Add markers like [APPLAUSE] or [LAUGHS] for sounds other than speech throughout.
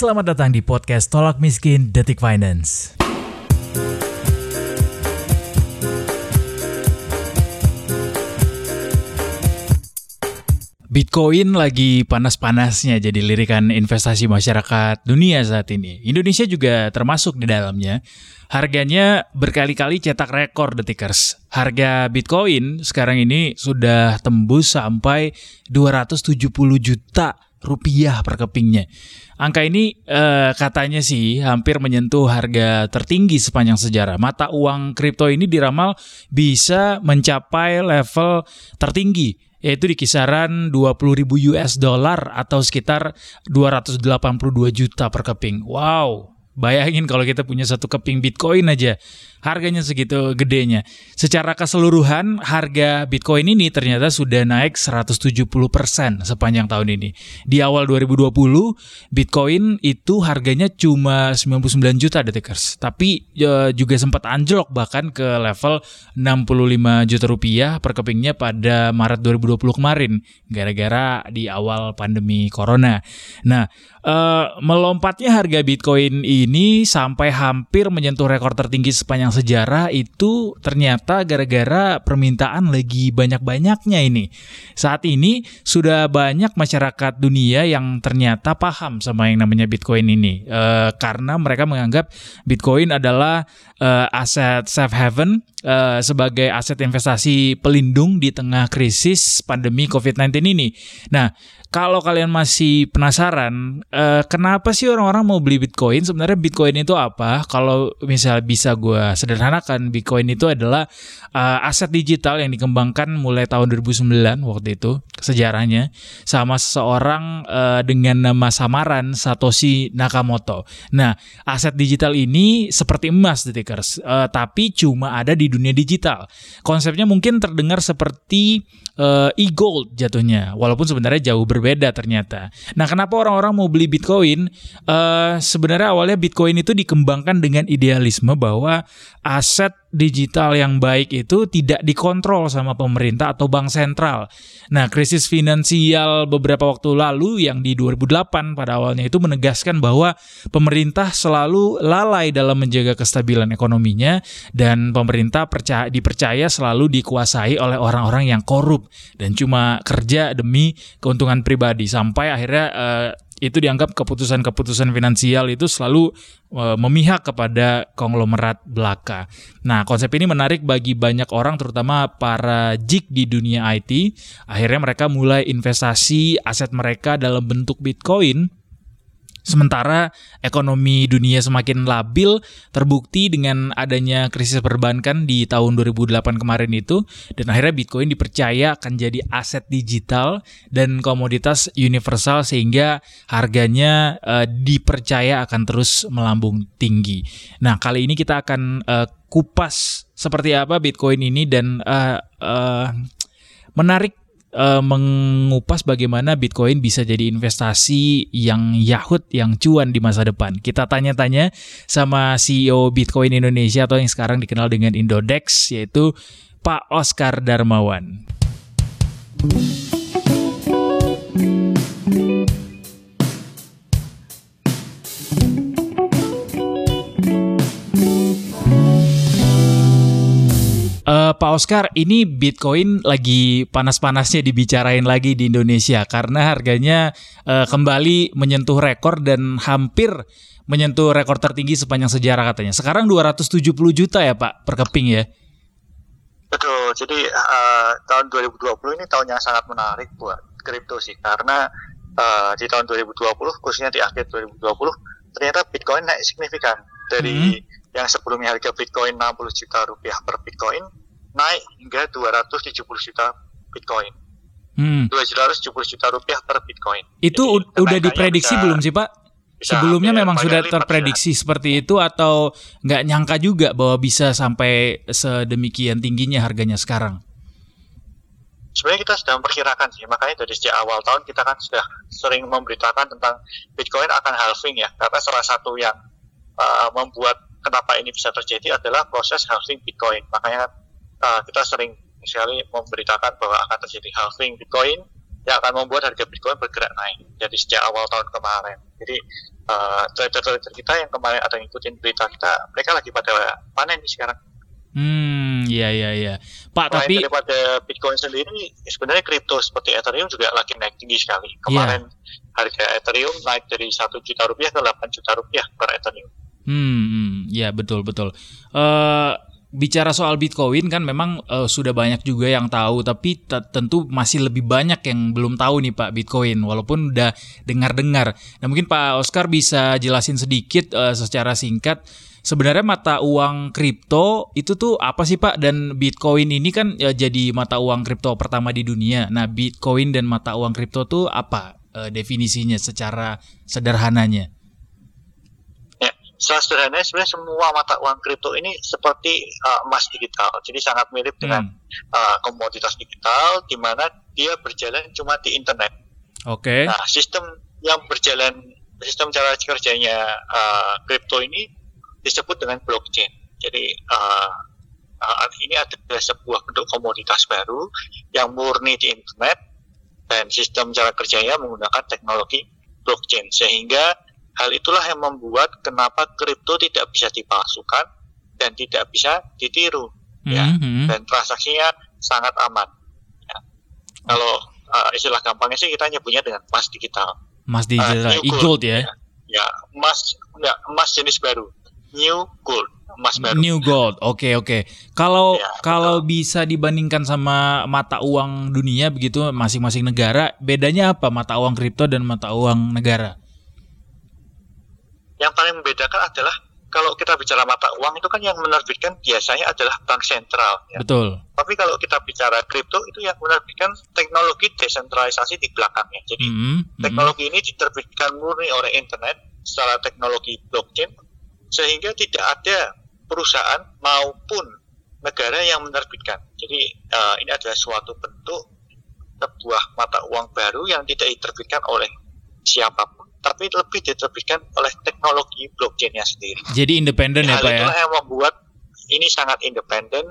Selamat datang di podcast Tolak Miskin Detik Finance. Bitcoin lagi panas-panasnya jadi lirikan investasi masyarakat dunia saat ini. Indonesia juga termasuk di dalamnya. Harganya berkali-kali cetak rekor detikers. Harga Bitcoin sekarang ini sudah tembus sampai 270 juta rupiah per kepingnya. Angka ini eh, katanya sih hampir menyentuh harga tertinggi sepanjang sejarah. Mata uang kripto ini diramal bisa mencapai level tertinggi yaitu di kisaran 20.000 US dollar atau sekitar 282 juta per keping. Wow, bayangin kalau kita punya satu keping Bitcoin aja harganya segitu gedenya. Secara keseluruhan harga Bitcoin ini ternyata sudah naik 170% sepanjang tahun ini. Di awal 2020 Bitcoin itu harganya cuma 99 juta detikers, tapi e, juga sempat anjlok bahkan ke level 65 juta rupiah per kepingnya pada Maret 2020 kemarin gara-gara di awal pandemi corona. Nah, e, melompatnya harga Bitcoin ini sampai hampir menyentuh rekor tertinggi sepanjang sepanjang sejarah itu ternyata gara-gara permintaan lagi banyak-banyaknya ini. Saat ini sudah banyak masyarakat dunia yang ternyata paham sama yang namanya Bitcoin ini e, karena mereka menganggap Bitcoin adalah e, aset safe haven e, sebagai aset investasi pelindung di tengah krisis pandemi COVID-19 ini. Nah, kalau kalian masih penasaran, uh, kenapa sih orang-orang mau beli Bitcoin? Sebenarnya Bitcoin itu apa? Kalau misal bisa gue sederhanakan, Bitcoin itu adalah uh, aset digital yang dikembangkan mulai tahun 2009 waktu itu sejarahnya sama seseorang uh, dengan nama samaran Satoshi Nakamoto. Nah, aset digital ini seperti emas, detikers, uh, tapi cuma ada di dunia digital. Konsepnya mungkin terdengar seperti uh, e-gold jatuhnya, walaupun sebenarnya jauh berbeda ternyata. Nah, kenapa orang-orang mau beli Bitcoin? Uh, sebenarnya awalnya Bitcoin itu dikembangkan dengan idealisme bahwa aset digital yang baik itu tidak dikontrol sama pemerintah atau bank sentral. Nah, krisis finansial beberapa waktu lalu yang di 2008 pada awalnya itu menegaskan bahwa pemerintah selalu lalai dalam menjaga kestabilan ekonominya dan pemerintah percaya, dipercaya selalu dikuasai oleh orang-orang yang korup dan cuma kerja demi keuntungan pribadi sampai akhirnya uh, itu dianggap keputusan-keputusan finansial itu selalu uh, memihak kepada konglomerat belaka. Nah, konsep ini menarik bagi banyak orang terutama para jik di dunia IT. Akhirnya mereka mulai investasi aset mereka dalam bentuk Bitcoin Sementara ekonomi dunia semakin labil terbukti dengan adanya krisis perbankan di tahun 2008 kemarin itu dan akhirnya Bitcoin dipercaya akan jadi aset digital dan komoditas universal sehingga harganya uh, dipercaya akan terus melambung tinggi. Nah, kali ini kita akan uh, kupas seperti apa Bitcoin ini dan uh, uh, menarik uh, mengupas bagaimana Bitcoin bisa jadi investasi yang yahut, yang cuan di masa depan. Kita tanya-tanya sama CEO Bitcoin Indonesia atau yang sekarang dikenal dengan Indodex, yaitu Pak Oscar Darmawan. Uh, Pak Oscar, ini Bitcoin lagi panas-panasnya dibicarain lagi di Indonesia karena harganya uh, kembali menyentuh rekor dan hampir menyentuh rekor tertinggi sepanjang sejarah katanya. Sekarang 270 juta ya Pak per keping ya? Betul. Jadi uh, tahun 2020 ini tahun yang sangat menarik buat kripto sih karena uh, di tahun 2020 khususnya di akhir 2020 ternyata Bitcoin naik signifikan dari hmm. yang sebelumnya harga Bitcoin 60 juta rupiah per Bitcoin naik hingga 270 juta Bitcoin. Hmm. 270 juta rupiah per Bitcoin. Itu Jadi, udah diprediksi bisa, belum sih Pak? Sebelumnya memang sudah terprediksi ya. seperti itu atau nggak nyangka juga bahwa bisa sampai sedemikian tingginya harganya sekarang? Sebenarnya kita sudah memperkirakan sih, makanya dari sejak awal tahun kita kan sudah sering memberitakan tentang Bitcoin akan halving ya, karena salah satu yang uh, membuat kenapa ini bisa terjadi adalah proses halving Bitcoin. Makanya uh, kita sering sekali memberitakan bahwa akan terjadi halving Bitcoin yang akan membuat harga Bitcoin bergerak naik jadi sejak awal tahun kemarin. Jadi uh, trader-trader kita yang kemarin ada ngikutin berita kita, mereka lagi pada panen nih sekarang. Hmm, iya iya iya. Pak, Selain tapi daripada Bitcoin sendiri, sebenarnya kripto seperti Ethereum juga lagi naik tinggi sekali. Kemarin harga Ethereum naik dari satu juta rupiah ke 8 juta rupiah per Ethereum. Hmm, ya betul betul. Eh bicara soal Bitcoin kan memang eh, sudah banyak juga yang tahu, tapi te- tentu masih lebih banyak yang belum tahu nih Pak Bitcoin, walaupun udah dengar-dengar. Nah mungkin Pak Oscar bisa jelasin sedikit eh, secara singkat. Sebenarnya mata uang kripto itu tuh apa sih Pak? Dan Bitcoin ini kan ya, jadi mata uang kripto pertama di dunia. Nah Bitcoin dan mata uang kripto tuh apa eh, definisinya secara sederhananya? Secara sederhana sebenarnya semua mata uang kripto ini seperti uh, emas digital. Jadi sangat mirip dengan Hmm, uh, komoditas digital di mana dia berjalan cuma di internet. Oke. Nah, sistem yang berjalan sistem cara kerjanya uh, kripto ini disebut dengan blockchain. Jadi uh, uh, ini adalah sebuah bentuk komoditas baru yang murni di internet dan sistem cara kerjanya menggunakan teknologi blockchain sehingga hal itulah yang membuat kenapa kripto tidak bisa dipalsukan dan tidak bisa ditiru ya. Mhm. dan transaksinya sangat aman. Ya. Kalau uh, istilah gampangnya sih kita nyebutnya dengan emas digital. Mas digital new e-gold ya. Ya, emas enggak emas jenis baru. New gold, emas baru. New gold. Oke, oke. Kalau Ya, kalau bisa dibandingkan sama mata uang dunia begitu masing-masing negara, bedanya apa mata uang kripto dan mata uang negara? Yang paling membedakan adalah kalau kita bicara mata uang itu kan yang menerbitkan biasanya adalah bank sentral. Ya. Betul. Tapi kalau kita bicara kripto itu yang menerbitkan teknologi desentralisasi di belakangnya. Jadi Mhm, mhm. teknologi ini diterbitkan murni oleh internet secara teknologi blockchain sehingga tidak ada perusahaan maupun negara yang menerbitkan. Jadi eh, ini adalah suatu bentuk sebuah mata uang baru yang tidak diterbitkan oleh siapa pun, tapi lebih diterbitkan oleh teknologi blockchainnya sendiri. Jadi independen ya Hal Pak ya. itulah yang membuat ini sangat independen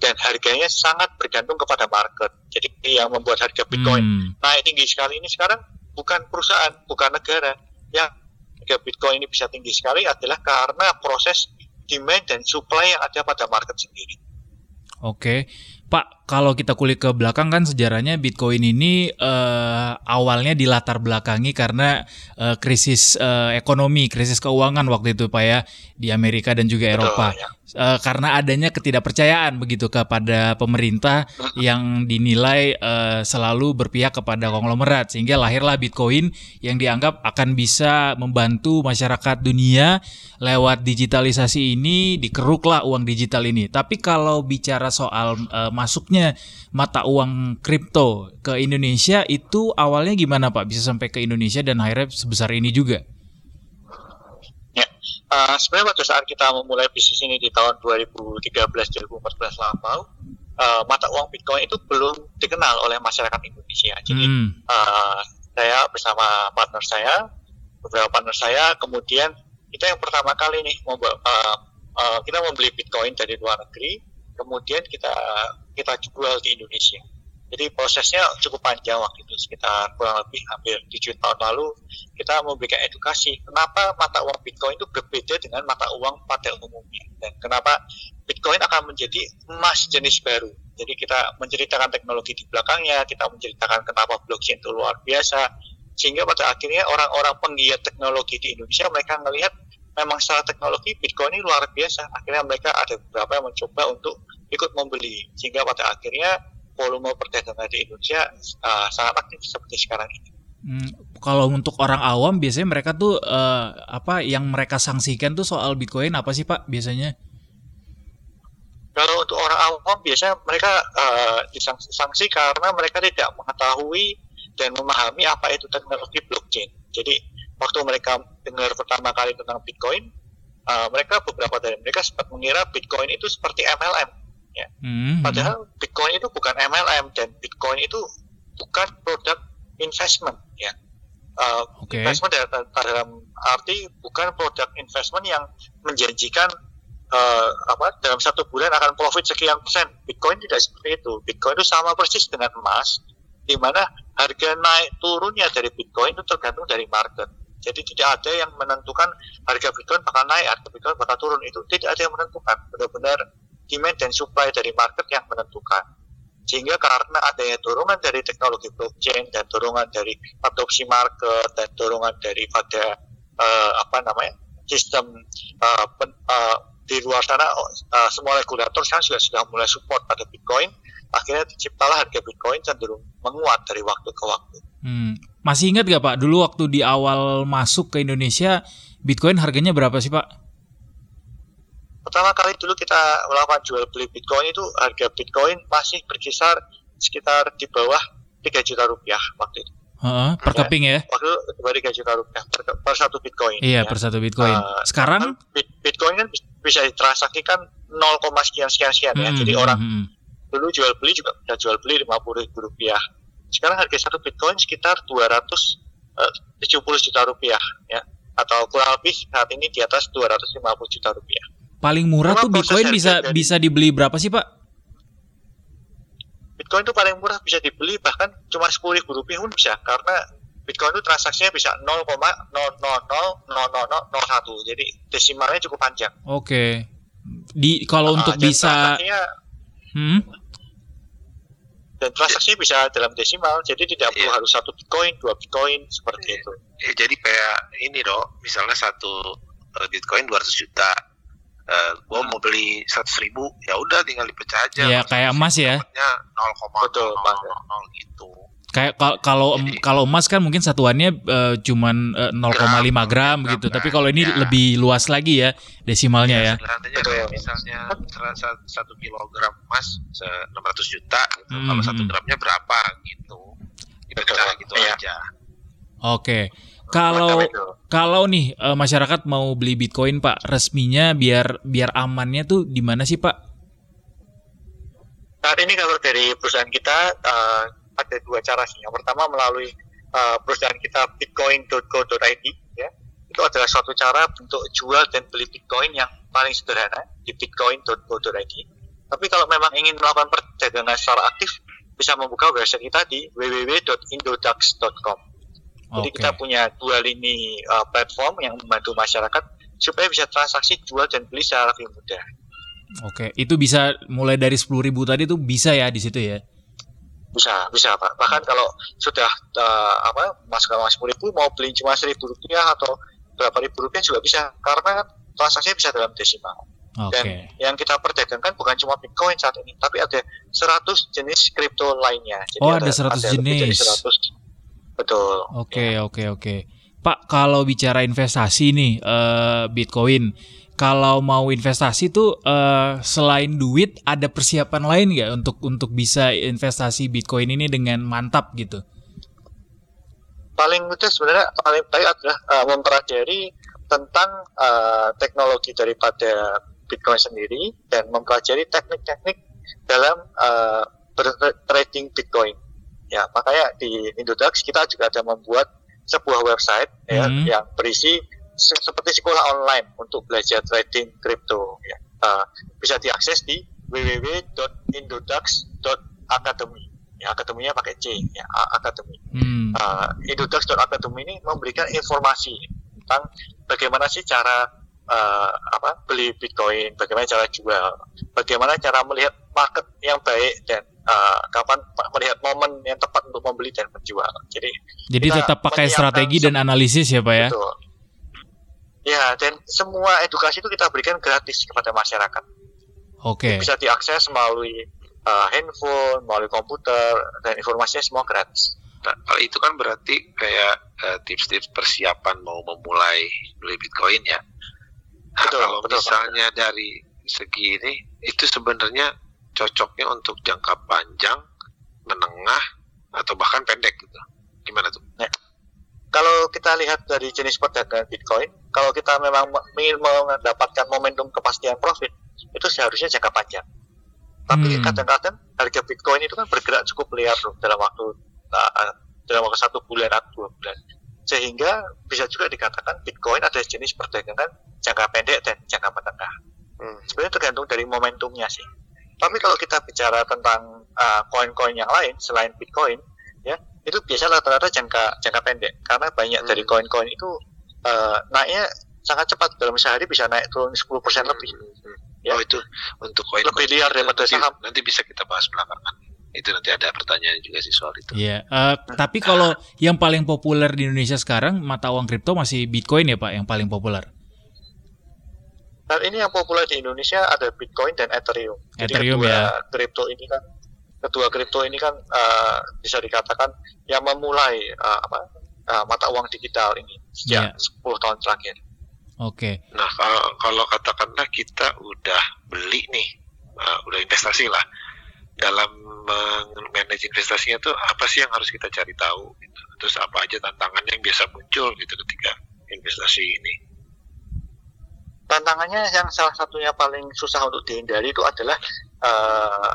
dan harganya sangat bergantung kepada market. Jadi yang membuat harga Bitcoin Hmm, naik tinggi sekali ini sekarang bukan perusahaan, bukan negara. Yang harga Bitcoin ini bisa tinggi sekali adalah karena proses demand dan supply yang ada pada market sendiri. Oke. Pak, kalau kita kulik ke belakang kan sejarahnya Bitcoin ini eh, awalnya dilatar belakangi karena eh, krisis eh, ekonomi, krisis keuangan waktu itu Pak ya di Amerika dan juga Eropa. Betul, ya. Eh, karena adanya ketidakpercayaan begitu kepada pemerintah [LAUGHS] yang dinilai eh, selalu berpihak kepada konglomerat sehingga lahirlah Bitcoin yang dianggap akan bisa membantu masyarakat dunia lewat digitalisasi ini dikeruklah uang digital ini. Tapi kalau bicara soal eh, masuknya mata uang kripto ke Indonesia itu awalnya gimana Pak bisa sampai ke Indonesia dan akhirnya sebesar ini juga? Uh, sebenarnya pada saat kita memulai bisnis ini di tahun 2013-2014 lampau, uh, mata uang Bitcoin itu belum dikenal oleh masyarakat Indonesia. Jadi Hmm, uh, saya bersama partner saya, beberapa partner saya, kemudian kita yang pertama kali nih membawa, uh, uh, kita membeli Bitcoin dari luar negeri, kemudian kita kita jual di Indonesia. Jadi prosesnya cukup panjang waktu itu sekitar kurang lebih hampir 7 tahun lalu kita memberikan edukasi kenapa mata uang Bitcoin itu berbeda dengan mata uang pada umumnya dan kenapa Bitcoin akan menjadi emas jenis baru. Jadi kita menceritakan teknologi di belakangnya, kita menceritakan kenapa blockchain itu luar biasa, sehingga pada akhirnya orang-orang penggiat teknologi di Indonesia mereka melihat memang secara teknologi Bitcoin ini luar biasa. Akhirnya mereka ada beberapa yang mencoba untuk ikut membeli, sehingga pada akhirnya volume perdagangan di Indonesia uh, sangat aktif seperti sekarang ini. Hmm, kalau untuk orang awam biasanya mereka tuh eh, apa yang mereka sanksikan tuh soal Bitcoin apa sih Pak biasanya? Kalau untuk orang awam biasanya mereka uh, disanksi karena mereka tidak mengetahui dan memahami apa itu teknologi blockchain. Jadi waktu mereka dengar pertama kali tentang Bitcoin, uh, mereka beberapa dari mereka sempat mengira Bitcoin itu seperti MLM. Ya. Hmm, Padahal Bitcoin itu bukan MLM dan Bitcoin itu bukan produk investment. Ya. Uh, Oke. investment dalam, dalam arti bukan produk investment yang menjanjikan uh, apa dalam satu bulan akan profit sekian persen. Bitcoin tidak seperti itu. Bitcoin itu sama persis dengan emas, di mana harga naik turunnya dari Bitcoin itu tergantung dari market. Jadi tidak ada yang menentukan harga Bitcoin bakal naik, harga Bitcoin bakal turun itu tidak ada yang menentukan. Benar-benar demand dan supply dari market yang menentukan. Sehingga karena adanya dorongan dari teknologi blockchain dan dorongan dari adopsi market dan dorongan daripada uh, apa namanya sistem uh, pen, uh, di luar sana uh, semua regulator sekarang juga sudah mulai support pada Bitcoin akhirnya terciptalah harga Bitcoin cenderung menguat dari waktu ke waktu. Hmm. Masih ingat gak Pak dulu waktu di awal masuk ke Indonesia Bitcoin harganya berapa sih Pak? Pertama kali dulu kita melakukan jual beli Bitcoin itu harga Bitcoin masih berkisar sekitar di bawah 3 juta rupiah waktu itu. Uh, per ya, keping ya? Waktu itu tiga juta rupiah per, per satu Bitcoin. Iya, ya. per satu Bitcoin. Uh, Sekarang? Bitcoin kan bisa ditransaksikan 0, sekian sekian sekian ya. hmm, ya. Jadi hmm, orang hmm. dulu jual beli juga bisa jual beli lima puluh ribu rupiah. Sekarang harga satu Bitcoin sekitar 270 eh, juta rupiah ya. Atau kurang lebih saat ini di atas 250 juta rupiah. Paling murah Memang tuh Bitcoin bisa bisa dibeli berapa sih Pak? Bitcoin itu paling murah bisa dibeli bahkan cuma sepuluh ribu rupiah pun bisa karena Bitcoin itu transaksinya bisa 0,0000001 jadi desimalnya cukup panjang. Oke. Okay. Di kalau nah, untuk bisa hmm? dan transaksinya bisa dalam desimal jadi tidak perlu yeah. harus satu bitcoin dua bitcoin seperti yeah. itu ya, jadi kayak ini dong misalnya satu uh, bitcoin 200 juta uh, eh, gue mau beli seratus ribu ya udah tinggal dipecah aja ya kayak emas ya nol koma nol gitu kayak kalau kalau emas kan mungkin satuannya uh, cuman uh, 0,5 gram, gram gitu gram, tapi kalau ini ya. lebih luas lagi ya desimalnya ya, ya. kayak misalnya satu kilogram emas 600 juta gitu. hmm. kalau satu gramnya berapa gitu kita gitu ya. aja oke okay. Kalau kalau nih uh, masyarakat mau beli Bitcoin Pak, resminya biar biar amannya tuh di mana sih Pak? Saat ini kalau dari perusahaan kita uh, ada dua cara sih. Yang pertama melalui uh, perusahaan kita bitcoin.co.id ya. Itu adalah suatu cara untuk jual dan beli Bitcoin yang paling sederhana di bitcoin.co.id. Tapi kalau memang ingin melakukan perdagangan secara aktif, bisa membuka website kita di www.indodax.com. Jadi okay. kita punya dua lini uh, platform yang membantu masyarakat supaya bisa transaksi jual dan beli secara lebih mudah. Oke, okay. itu bisa mulai dari sepuluh ribu tadi tuh bisa ya di situ ya? Bisa, bisa pak. Bahkan kalau sudah uh, apa masuk ke sepuluh ribu mau beli cuma seribu rupiah atau berapa ribu rupiah juga bisa karena transaksinya bisa dalam desimal. Okay. Dan yang kita perdagangkan bukan cuma Bitcoin saat ini, tapi ada 100 jenis kripto lainnya. Jadi oh, ada, ada 100 ada jenis. 100 Betul. Oke, ya. oke, oke. Pak, kalau bicara investasi nih uh, Bitcoin, kalau mau investasi tuh uh, selain duit ada persiapan lain nggak untuk untuk bisa investasi Bitcoin ini dengan mantap gitu? Paling mudah sebenarnya paling baik adalah uh, mempelajari tentang uh, teknologi daripada Bitcoin sendiri dan mempelajari teknik-teknik dalam uh, trading Bitcoin Ya, makanya di Indodax kita juga ada membuat sebuah website ya, hmm. yang berisi se seperti sekolah online untuk belajar trading kripto. Ya. Uh, bisa diakses di www.indodax.academy. Ya, akademinya pakai C, ya, akademi. Hmm. Uh, Indodax.academy ini memberikan informasi tentang bagaimana sih cara uh, apa beli Bitcoin, bagaimana cara jual, bagaimana cara melihat market yang baik dan uh, kapan melihat momen yang tepat untuk membeli dan menjual. Jadi Jadi tetap pakai strategi dan analisis ya, Pak ya. Betul. Ya, dan semua edukasi itu kita berikan gratis kepada masyarakat. Oke. Okay. Bisa diakses melalui uh, handphone, melalui komputer dan informasinya semua gratis. Nah, kalau itu kan berarti kayak tips-tips uh, persiapan mau memulai beli Bitcoin ya. Nah, betul, kalau betul, misalnya betul. dari segi ini itu sebenarnya cocoknya untuk jangka panjang, menengah, atau bahkan pendek gitu. Gimana tuh? Ya. Kalau kita lihat dari jenis perdagangan Bitcoin, kalau kita memang ingin mendapatkan momentum kepastian profit, itu seharusnya jangka panjang. Tapi hmm. kadang-kadang harga Bitcoin itu kan bergerak cukup liar loh dalam waktu uh, dalam waktu satu bulan atau dua bulan. Sehingga bisa juga dikatakan Bitcoin ada jenis perdagangan jangka pendek dan jangka menengah. Hmm. Sebenarnya tergantung dari momentumnya sih. Tapi kalau kita bicara tentang uh, koin-koin uh, yang lain selain Bitcoin, ya itu biasa rata-rata jangka jangka pendek karena banyak dari Hmm. koin-koin itu eh, naiknya sangat cepat dalam sehari bisa naik turun 10% lebih Ya. Oh itu untuk koin Lebih liar daripada nanti, saham. nanti bisa kita bahas belakangan. Itu nanti ada pertanyaan juga sih soal itu. Iya, eh, tapi kalau yang paling populer di Indonesia sekarang mata uang kripto masih Bitcoin ya Pak yang paling populer. Dan ini yang populer di Indonesia ada Bitcoin dan Ethereum. Jadi Ethereum kedua ya. kripto ini kan kedua kripto ini kan eh, bisa dikatakan yang memulai eh, apa eh, mata uang digital ini sejak 10 tahun terakhir. Oke. Nah kalau, kalau katakanlah kita udah beli nih, uh, udah investasi lah, dalam manage investasinya tuh apa sih yang harus kita cari tahu? Gitu. Terus apa aja tantangannya yang biasa muncul gitu ketika investasi ini? Tantangannya yang salah satunya paling susah untuk dihindari itu adalah eh,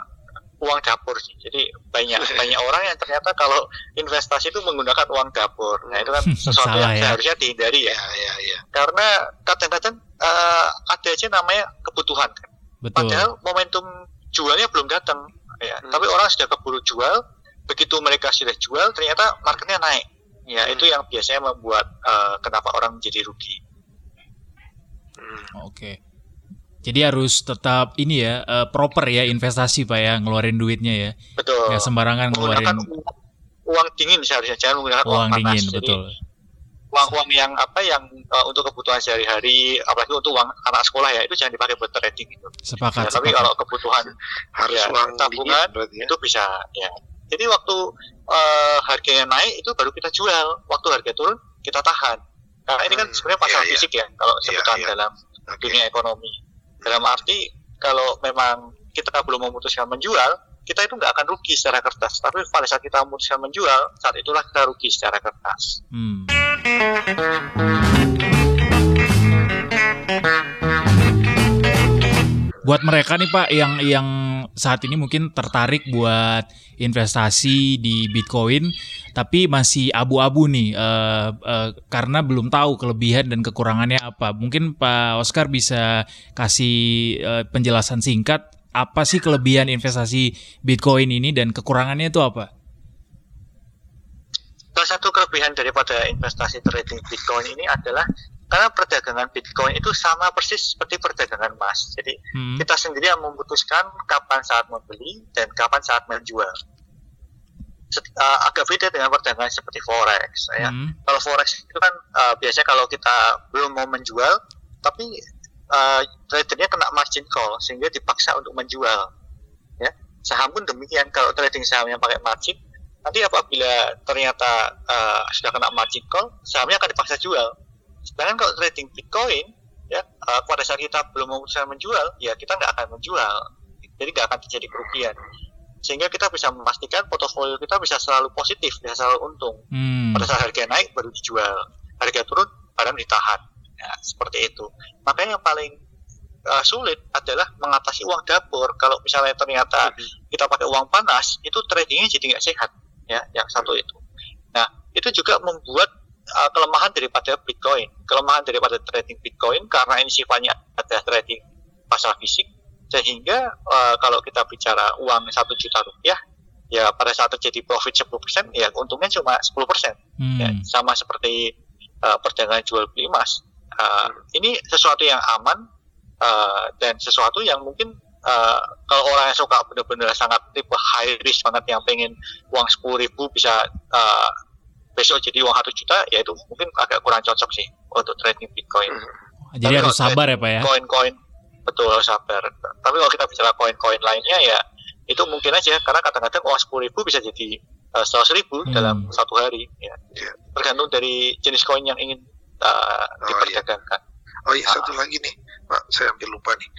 uang dapur sih. Jadi banyak banyak orang yang ternyata kalau investasi itu menggunakan uang dapur. Nah itu kan sesuatu Salah yang ya. seharusnya dihindari ya. Ya ya ya. Karena kadang-kadang eh, ada aja namanya kebutuhan. kan. Betul. Padahal momentum jualnya belum datang. Ya. Hmm. Tapi orang sudah keburu jual. Begitu mereka sudah jual, ternyata marketnya naik. Ya Hmm. itu yang biasanya membuat eh, kenapa orang menjadi rugi. Hmm. Oke. Jadi harus tetap ini ya eh, proper ya investasi Pak ya ngeluarin duitnya ya. Betul. Nggak sembarangan ngeluarin uang, uang dingin seharusnya jangan menggunakan uang, uang panas. dingin, Jadi betul. uang-uang yang apa yang uh, untuk kebutuhan sehari-hari, apalagi untuk uang anak sekolah ya itu jangan dipakai buat trading itu. Sepakat, Ya, tapi sepakat. kalau kebutuhan Harus Ya, uang tabungan dingin ya. itu bisa ya. Jadi waktu uh, harganya naik itu baru kita jual, waktu harga turun kita tahan. Karena ini kan Hmm, sebenarnya pasar iya, iya. fisik ya kalau Iya, sebutan iya. dalam Oke. dunia ekonomi. Dalam arti kalau memang kita belum memutuskan menjual, kita itu nggak akan rugi secara kertas. Tapi pada saat kita memutuskan menjual, saat itulah kita rugi secara kertas. Hmm. Buat mereka nih Pak yang yang saat ini mungkin tertarik buat investasi di Bitcoin tapi masih abu-abu nih eh, eh, karena belum tahu kelebihan dan kekurangannya apa. Mungkin Pak Oscar bisa kasih eh, penjelasan singkat apa sih kelebihan investasi Bitcoin ini dan kekurangannya itu apa? Salah satu kelebihan daripada investasi trading Bitcoin ini adalah karena perdagangan Bitcoin itu sama persis seperti perdagangan emas. Jadi Hmm. kita sendiri yang memutuskan kapan saat membeli dan kapan saat menjual. Set- uh, agak beda dengan perdagangan seperti forex. Ya. Hmm. Kalau forex itu kan uh, biasanya kalau kita belum mau menjual, tapi uh, tradernya kena margin call sehingga dipaksa untuk menjual. Ya, saham pun demikian. Kalau trading saham yang pakai margin, nanti apabila ternyata uh, sudah kena margin call, sahamnya akan dipaksa jual. Sedangkan kalau trading Bitcoin, ya uh, pada saat kita belum memutuskan menjual, ya kita nggak akan menjual. Jadi nggak akan terjadi kerugian. Sehingga kita bisa memastikan portofolio kita bisa selalu positif, bisa selalu untung. Hmm. Pada saat harga naik baru dijual, harga turun barang ditahan. Ya, seperti itu. Makanya yang paling uh, sulit adalah mengatasi uang dapur. Kalau misalnya ternyata kita pakai uang panas, itu tradingnya jadi nggak sehat. Ya, yang satu itu. Nah, itu juga membuat uh, kelemahan daripada Bitcoin. Kelemahan daripada trading Bitcoin karena ini sifatnya ada trading pasar fisik, sehingga uh, kalau kita bicara uang satu juta rupiah, ya pada saat terjadi profit 10%, ya untungnya cuma 10%. Hmm. Ya, sama seperti uh, perdagangan jual beli emas. Uh, ini sesuatu yang aman uh, dan sesuatu yang mungkin uh, kalau orang yang suka benar-benar sangat tipe high risk banget yang pengen uang sepuluh ribu bisa uh, besok jadi uang satu juta, ya itu mungkin agak kurang cocok sih untuk trading Bitcoin. Jadi Tapi harus kalau sabar ya Pak ya. Koin-koin betul harus sabar. Tapi kalau kita bicara koin-koin lainnya ya itu mungkin aja karena kadang-kadang uang sepuluh ribu bisa jadi seratus ribu Hmm. dalam satu hari. Ya. Iya. Tergantung dari jenis koin yang ingin uh, Oh, diperdagangkan. Oh iya satu lagi nih, Pak, saya hampir lupa nih.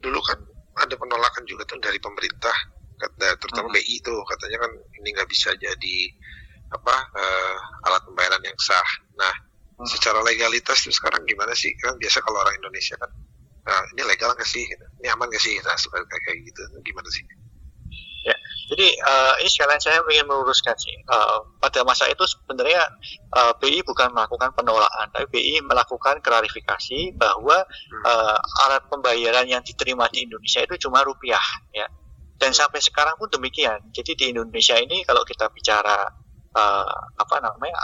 Dulu kan ada penolakan juga tuh dari pemerintah, kata terutama Hmm. BI tuh katanya kan ini nggak bisa jadi apa eh, alat pembayaran yang sah. Nah, Hmm. secara legalitas tuh sekarang gimana sih? Kan biasa kalau orang Indonesia kan, nah, ini legal nggak sih? Gitu. Ini aman nggak sih? Nah, suka kayak gitu, gimana sih? Jadi uh, ini sekalian saya ingin meluruskan sih. Uh, pada masa itu sebenarnya uh, BI bukan melakukan penolakan, tapi BI melakukan klarifikasi bahwa uh, alat pembayaran yang diterima di Indonesia itu cuma rupiah, ya. Dan sampai sekarang pun demikian. Jadi di Indonesia ini kalau kita bicara uh, apa namanya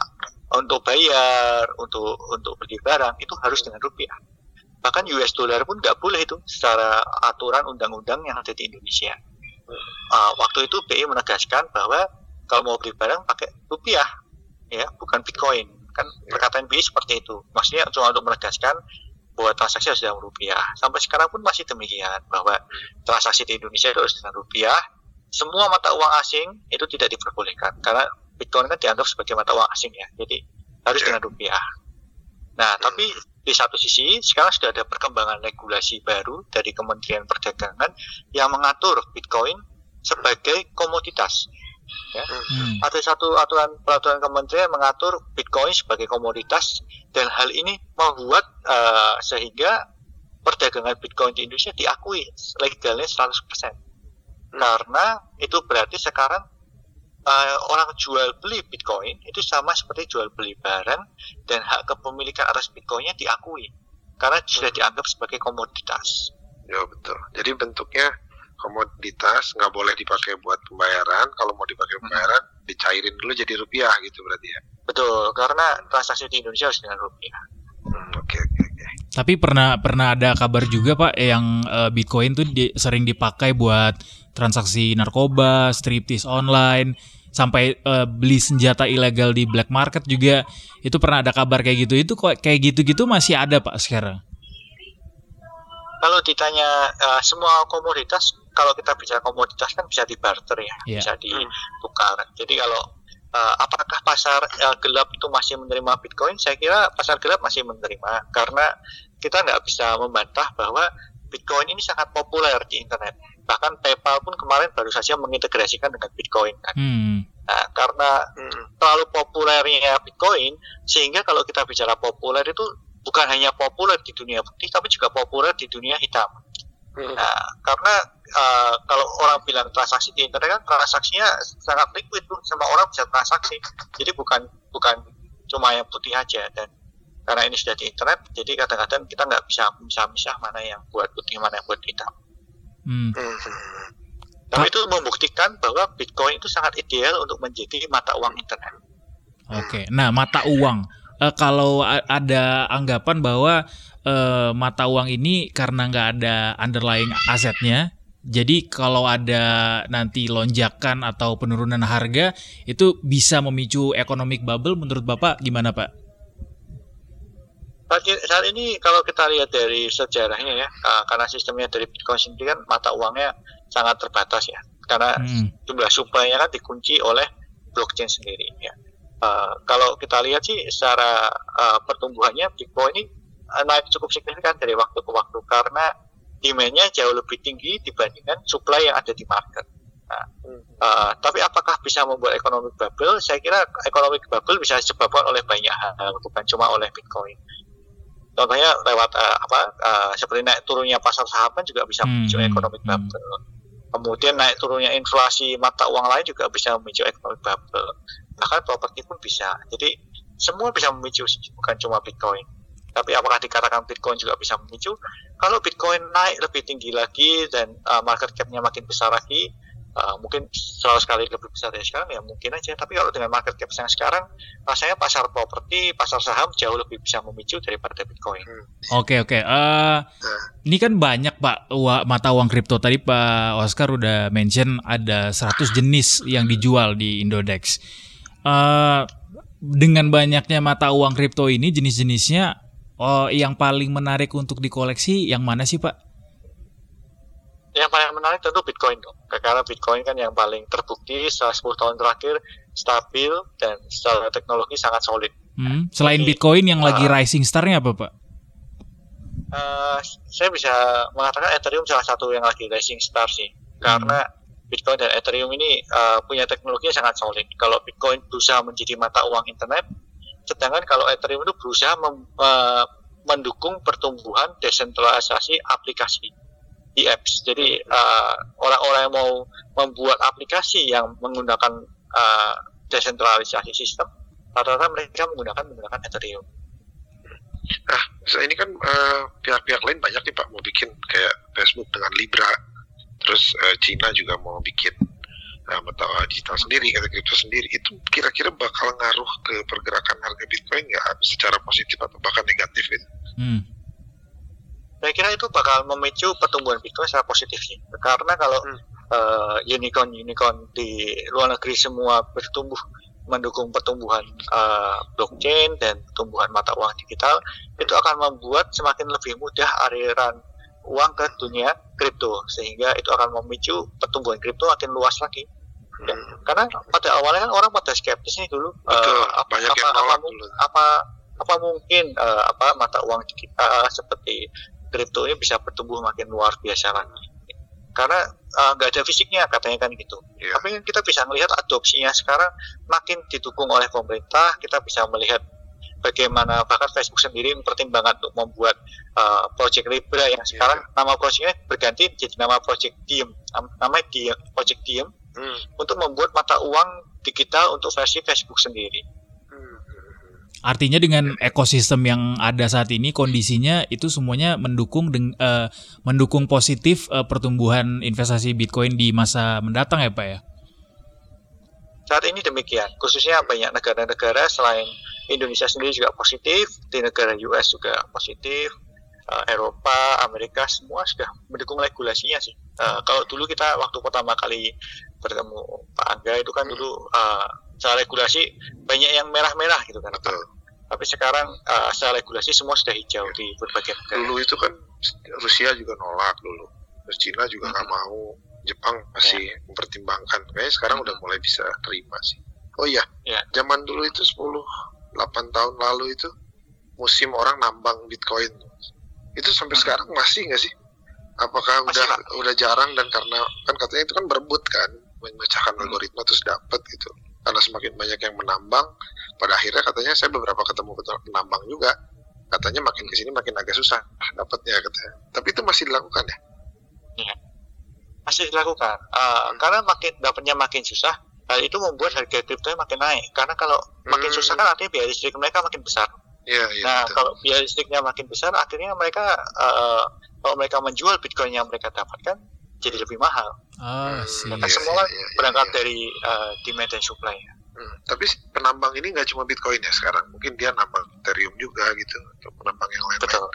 untuk bayar, untuk untuk beli barang itu harus dengan rupiah. Bahkan US dollar pun nggak boleh itu secara aturan undang-undang yang ada di Indonesia. Uh, waktu itu BI menegaskan bahwa kalau mau beli barang pakai rupiah, ya bukan Bitcoin. Kan perkataan BI seperti itu. Maksudnya cuma untuk menegaskan bahwa transaksi harus dengan rupiah. Sampai sekarang pun masih demikian bahwa transaksi di Indonesia itu harus dengan rupiah. Semua mata uang asing itu tidak diperbolehkan karena Bitcoin kan dianggap sebagai mata uang asing ya. Jadi harus dengan rupiah. Nah, tapi di satu sisi sekarang sudah ada perkembangan regulasi baru dari Kementerian Perdagangan yang mengatur Bitcoin sebagai komoditas. Ya. Hmm. Ada satu aturan peraturan kementerian mengatur Bitcoin sebagai komoditas dan hal ini membuat uh, sehingga perdagangan Bitcoin di Indonesia diakui legalnya 100%. Hmm. Karena itu berarti sekarang uh, orang jual beli Bitcoin itu sama seperti jual beli barang dan hak kepemilikan atas Bitcoinnya diakui karena sudah dianggap sebagai komoditas. Ya betul. Jadi bentuknya komoditas nggak boleh dipakai buat pembayaran. Kalau mau dipakai pembayaran hmm. dicairin dulu jadi rupiah gitu berarti ya. Betul. Karena transaksi di Indonesia harus dengan rupiah. Hmm, oke oke oke. Tapi pernah pernah ada kabar juga pak yang uh, Bitcoin tuh di, sering dipakai buat transaksi narkoba, striptease online sampai uh, beli senjata ilegal di black market juga. Itu pernah ada kabar kayak gitu. Itu kok kayak gitu-gitu masih ada pak sekarang? Kalau ditanya uh, semua komoditas kalau kita bicara komoditas kan bisa dibarter ya yeah. bisa ditukar jadi kalau uh, apakah pasar uh, gelap itu masih menerima bitcoin? Saya kira pasar gelap masih menerima. Karena kita nggak bisa membantah bahwa bitcoin ini sangat populer di internet bahkan PayPal pun kemarin baru saja mengintegrasikan dengan Bitcoin kan. Hmm. Nah, karena hmm, terlalu populernya Bitcoin sehingga kalau kita bicara populer itu bukan hanya populer di dunia putih tapi juga populer di dunia hitam. Hmm. Nah, karena uh, kalau orang bilang transaksi di internet kan transaksinya sangat liquid tuh, semua orang bisa transaksi. Jadi bukan bukan cuma yang putih aja dan karena ini sudah di internet, jadi kadang-kadang kita nggak bisa misah-misah mana yang buat putih mana yang buat hitam. Hmm. hmm. Tapi itu membuktikan bahwa Bitcoin itu sangat ideal untuk menjadi mata uang internet. Oke, okay. nah mata uang. Uh, kalau ada anggapan bahwa uh, mata uang ini karena nggak ada underlying asetnya, jadi kalau ada nanti lonjakan atau penurunan harga itu bisa memicu economic bubble. Menurut bapak gimana pak? Saat ini kalau kita lihat dari sejarahnya ya, uh, karena sistemnya dari Bitcoin sendiri kan mata uangnya sangat terbatas ya, karena hmm. jumlah supply-nya kan dikunci oleh blockchain sendiri ya. Uh, kalau kita lihat sih secara uh, pertumbuhannya Bitcoin ini uh, naik cukup signifikan dari waktu ke waktu karena demand-nya jauh lebih tinggi dibandingkan supply yang ada di market. Nah, uh, tapi apakah bisa membuat ekonomi bubble? Saya kira ekonomi bubble bisa disebabkan oleh banyak hal, bukan cuma oleh Bitcoin contohnya lewat uh, apa uh, seperti naik turunnya pasar saham kan juga bisa hmm, memicu hmm, ekonomi hmm. bubble. Kemudian naik turunnya inflasi mata uang lain juga bisa memicu ekonomi bubble. Bahkan properti pun bisa. Jadi semua bisa memicu bukan cuma Bitcoin. Tapi apakah dikatakan Bitcoin juga bisa memicu? Kalau Bitcoin naik lebih tinggi lagi dan uh, market cap-nya makin besar lagi, uh, mungkin selalu sekali lebih besar dari sekarang ya mungkin aja tapi kalau dengan market cap yang sekarang rasanya pasar properti pasar saham jauh lebih bisa memicu daripada Bitcoin. Oke hmm. oke okay, okay. uh, eh, ini kan banyak pak mata uang kripto tadi Pak Oscar udah mention ada 100 jenis yang dijual di Indodex. Uh, dengan banyaknya mata uang kripto ini jenis-jenisnya oh, yang paling menarik untuk dikoleksi yang mana sih Pak? Yang paling menarik tentu Bitcoin dong. Karena Bitcoin kan yang paling terbukti setelah 10 tahun terakhir stabil dan secara teknologi sangat solid. Hmm. Selain Jadi, Bitcoin yang uh, lagi rising star-nya apa, Pak? Uh, saya bisa mengatakan Ethereum salah satu yang lagi rising star sih. Hmm. Karena Bitcoin dan Ethereum ini uh, punya teknologi yang sangat solid. Kalau Bitcoin berusaha menjadi mata uang internet, sedangkan kalau Ethereum itu berusaha mem, uh, mendukung pertumbuhan desentralisasi aplikasi di apps. Jadi uh, orang-orang yang mau membuat aplikasi yang menggunakan uh, desentralisasi sistem, rata-rata mereka menggunakan menggunakan Ethereum. Nah, ini kan pihak pihak-pihak lain banyak nih Pak mau bikin kayak Facebook dengan Libra, terus uh, Cina juga mau bikin nah, mata digital sendiri atau kripto sendiri itu kira-kira bakal ngaruh ke pergerakan harga Bitcoin nggak secara positif atau bahkan negatif gitu? Hmm. Saya kira itu bakal memicu pertumbuhan Bitcoin secara positif sih. Karena kalau hmm. uh, unicorn unicorn di luar negeri semua bertumbuh mendukung pertumbuhan uh, blockchain dan pertumbuhan mata uang digital itu akan membuat semakin lebih mudah aliran uang ke dunia kripto. Sehingga itu akan memicu pertumbuhan kripto makin luas lagi. Ya, karena pada awalnya kan orang pada skeptis nih dulu Betul, uh, apa, apa, apa, apa apa mungkin uh, apa mata uang digital seperti kripto ini bisa bertumbuh makin luar biasa lagi karena nggak uh, ada fisiknya katanya kan gitu. Yeah. Tapi kita bisa melihat adopsinya sekarang makin didukung oleh pemerintah. Kita bisa melihat bagaimana bahkan Facebook sendiri mempertimbangkan untuk membuat uh, project Libra yang iya. sekarang yeah. nama projectnya berganti jadi nama project Diem, namanya Diem, project Diem hmm. untuk membuat mata uang digital untuk versi Facebook sendiri. Artinya dengan ekosistem yang ada saat ini kondisinya itu semuanya mendukung deng, uh, mendukung positif uh, pertumbuhan investasi Bitcoin di masa mendatang ya Pak ya. Saat ini demikian, khususnya banyak negara-negara selain Indonesia sendiri juga positif, di negara US juga positif, uh, Eropa, Amerika semua sudah mendukung regulasinya sih. Uh, kalau dulu kita waktu pertama kali bertemu Pak Angga itu kan dulu uh, secara regulasi banyak yang merah-merah gitu kan. Betul tapi sekarang uh, secara regulasi semua sudah hijau di berbagai negara. Dulu itu kan Rusia juga nolak dulu, terus Cina juga nggak hmm. mau, Jepang masih ya. mempertimbangkan. Kayaknya sekarang hmm. udah mulai bisa terima sih. Oh iya, ya. zaman dulu itu 10 8 tahun lalu itu musim orang nambang Bitcoin. Itu sampai hmm. sekarang masih nggak sih? Apakah masih udah lah. udah jarang dan karena kan katanya itu kan berebut kan memecahkan hmm. algoritma terus dapat gitu karena semakin banyak yang menambang pada akhirnya katanya saya beberapa ketemu penambang juga katanya makin ke sini makin agak susah dapatnya katanya tapi itu masih dilakukan ya iya. masih dilakukan uh, hmm. karena makin dapatnya makin susah hal itu membuat harga kripto makin naik karena kalau makin hmm. susah kan artinya biaya listrik mereka makin besar Ya, ya, nah, betul. kalau biaya listriknya makin besar, akhirnya mereka uh, kalau mereka menjual Bitcoin yang mereka dapatkan jadi lebih mahal. Ah, hmm, Karena iya, semua iya, iya, berangkat iya. dari uh, demand dan supply. Hmm, tapi penambang ini nggak cuma Bitcoin ya sekarang, mungkin dia nambang Ethereum juga gitu, atau penambang yang lain. Betul.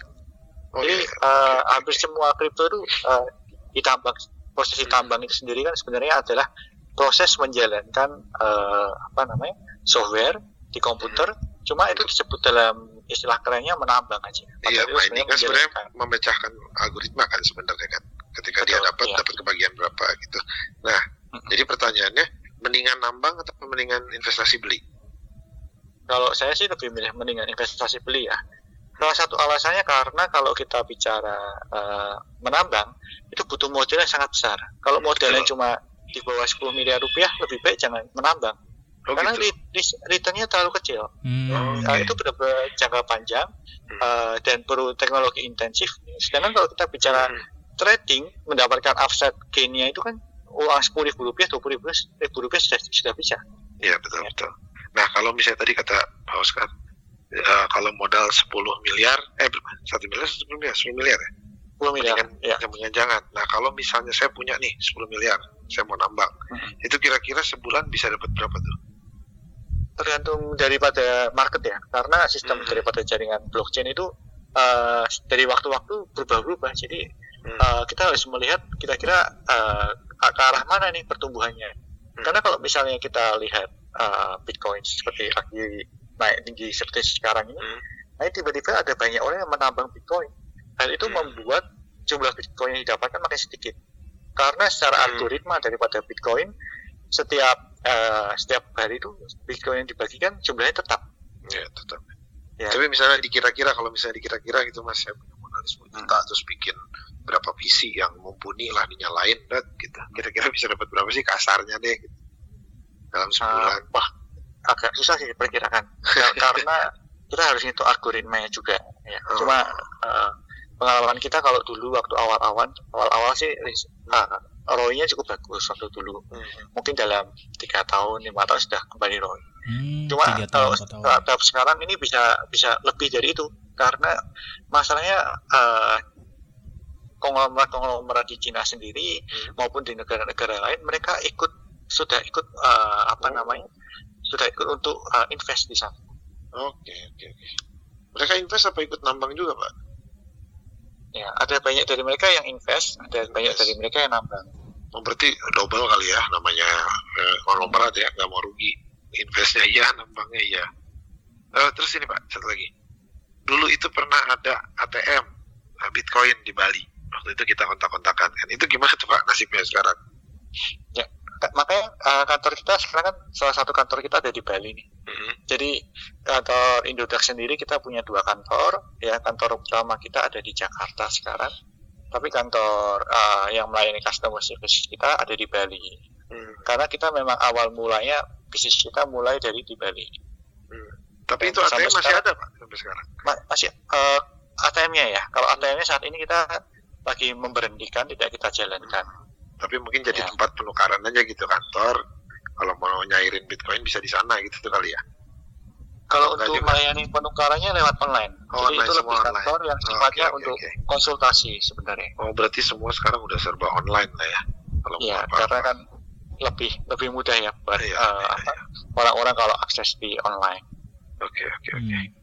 Oh, Jadi iya, uh, okay, hampir semua kripto itu uh, ditambang, prosesi hmm. tambang itu sendiri kan sebenarnya adalah proses menjalankan uh, apa namanya software di komputer, hmm. cuma itu disebut dalam istilah kerennya menambang aja. Iya, mining kan sebenarnya memecahkan algoritma kan sebenarnya kan ketika Betul, dia dapat iya. dapat kebagian berapa gitu. Nah, hmm. jadi pertanyaannya mendingan nambang atau mendingan investasi beli? Kalau saya sih lebih milih mendingan investasi beli ya. Salah satu alasannya karena kalau kita bicara uh, menambang itu butuh modal yang sangat besar. Kalau modalnya cuma di bawah 10 miliar rupiah lebih baik jangan menambang. Oh, karena gitu. returnnya terlalu kecil. Hmm, okay. uh, itu benar-benar jangka panjang hmm. uh, dan perlu teknologi intensif. Sedangkan kalau kita bicara hmm trading mendapatkan offset gainnya itu kan uang sepuluh ribu rupiah, dua puluh ribu, ribu rupiah sudah sudah bisa. Iya betul ya. betul. Nah kalau misalnya tadi kata Pak Oscar, uh, kalau modal 10 miliar, eh satu miliar, sepuluh miliar, sepuluh miliar ya? 10 miliar. ya. Yang jangan. Nah kalau misalnya saya punya nih 10 miliar, saya mau nambang, hmm. itu kira-kira sebulan bisa dapat berapa tuh? Tergantung daripada market ya, karena sistem hmm. daripada jaringan blockchain itu uh, dari waktu-waktu berubah-ubah. Jadi hmm. uh, kita harus melihat kira-kira uh, ke arah mana nih pertumbuhannya. Hmm. Karena kalau misalnya kita lihat uh, Bitcoin seperti lagi naik tinggi seperti sekarang ini, hmm. nah tiba-tiba ada banyak orang yang menambang Bitcoin. Hal itu hmm. membuat jumlah Bitcoin yang didapatkan makin sedikit. Karena secara hmm. algoritma daripada Bitcoin, setiap uh, setiap hari itu Bitcoin yang dibagikan jumlahnya tetap. Ya, tetap. Ya. Tapi misalnya dikira-kira kalau misalnya dikira-kira gitu Mas, saya punya modal 10 juta hmm. terus bikin berapa PC yang mumpuni lah dinyalain dat gitu kira-kira bisa dapat berapa sih kasarnya deh gitu. dalam ah, sebulan uh, wah agak susah sih diperkirakan [LAUGHS] karena kita harus ngitung algoritmanya juga ya. Oh. cuma uh, pengalaman kita kalau dulu waktu awal-awal awal-awal sih uh, ROI-nya cukup bagus waktu dulu hmm. mungkin dalam tiga tahun lima tahun sudah kembali ROI hmm, cuma kalau tahun, sekarang ini bisa bisa lebih dari itu karena masalahnya uh, konglomerat-konglomerat di Cina sendiri hmm. maupun di negara-negara lain mereka ikut sudah ikut uh, apa oh. namanya sudah ikut untuk uh, invest di sana. Oke okay, oke okay, oke. Okay. Mereka invest apa ikut nambang juga pak? Ya ada banyak dari mereka yang invest, ada invest. banyak dari mereka yang nambang. Oh, berarti double kali ya namanya eh, konglomerat ya nggak mau rugi investnya iya nambangnya iya. Uh, terus ini pak satu lagi dulu itu pernah ada ATM Bitcoin di Bali waktu itu kita kontak-kontakan kan. Itu gimana tuh pak nasibnya sekarang? Ya makanya uh, kantor kita sekarang kan salah satu kantor kita ada di Bali nih. Mm-hmm. jadi kantor Indodax sendiri kita punya dua kantor. Ya kantor utama kita ada di Jakarta sekarang. Tapi kantor uh, yang melayani customer service kita ada di Bali. Mm. karena kita memang awal mulanya bisnis kita mulai dari di Bali. Mm. tapi itu ATM masih sekarang, ada pak sampai sekarang? Ma- masih uh, ATM-nya ya? Kalau ATM-nya saat ini kita lagi memberhentikan tidak kita jalankan tapi mungkin jadi ya. tempat penukaran aja gitu kantor kalau mau nyairin bitcoin bisa di sana gitu tuh kali ya kalau untuk juga. melayani penukarannya lewat online oh, jadi online, itu lebih kantor online. yang sifatnya oh, okay, untuk okay. konsultasi sebenarnya oh berarti semua sekarang udah serba online lah ya kalau ya karena kan lebih lebih mudah ya buat ya, uh, ya, ya. orang-orang kalau akses di online oke okay, oke okay, oke okay. hmm.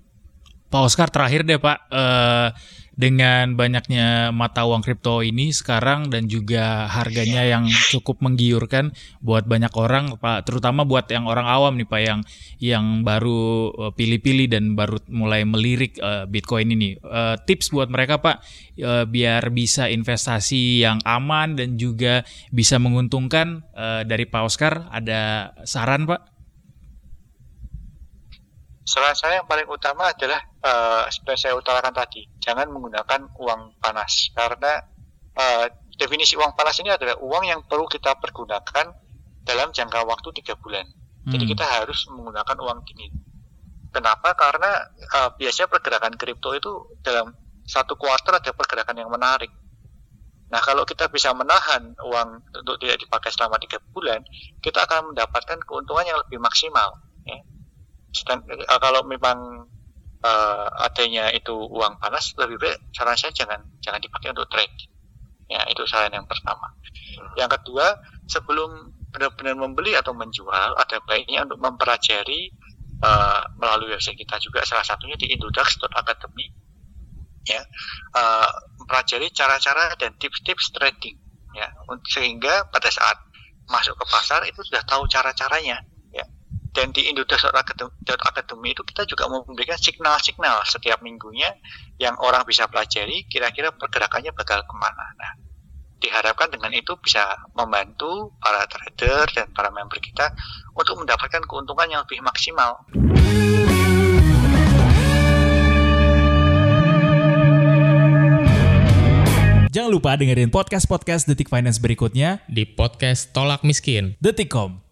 Pak Oscar terakhir deh Pak, uh, dengan banyaknya mata uang kripto ini sekarang dan juga harganya yang cukup menggiurkan buat banyak orang Pak terutama buat yang orang awam nih Pak yang yang baru eh, pilih-pilih dan baru mulai melirik uh, Bitcoin ini. Uh, tips buat mereka Pak uh, biar bisa investasi yang aman dan juga bisa menguntungkan uh, dari Pak Oscar ada saran Pak? Salah saya yang paling utama adalah uh, seperti saya utarakan tadi, jangan menggunakan uang panas karena uh, definisi uang panas ini adalah uang yang perlu kita pergunakan dalam jangka waktu tiga bulan. Hmm. Jadi kita harus menggunakan uang dingin. Kenapa? Karena uh, biasanya pergerakan kripto itu dalam satu kuartal ada pergerakan yang menarik. Nah, kalau kita bisa menahan uang untuk tidak dipakai selama tiga bulan, kita akan mendapatkan keuntungan yang lebih maksimal. Ya uh, kalau memang uh, adanya itu uang panas lebih baik saran saya jangan jangan dipakai untuk trade. Ya itu saran yang pertama. Yang kedua sebelum benar-benar membeli atau menjual ada baiknya untuk mempelajari uh, melalui website kita juga. Salah satunya di indodax.academy ya. Uh, mempelajari cara-cara dan tips-tips trading ya. Sehingga pada saat masuk ke pasar itu sudah tahu cara-caranya dan di Academy itu kita juga memberikan signal-signal setiap minggunya yang orang bisa pelajari kira-kira pergerakannya bakal ke mana. Nah, diharapkan dengan itu bisa membantu para trader dan para member kita untuk mendapatkan keuntungan yang lebih maksimal. Jangan lupa dengerin podcast-podcast Detik Finance berikutnya di podcast Tolak Miskin. Detikcom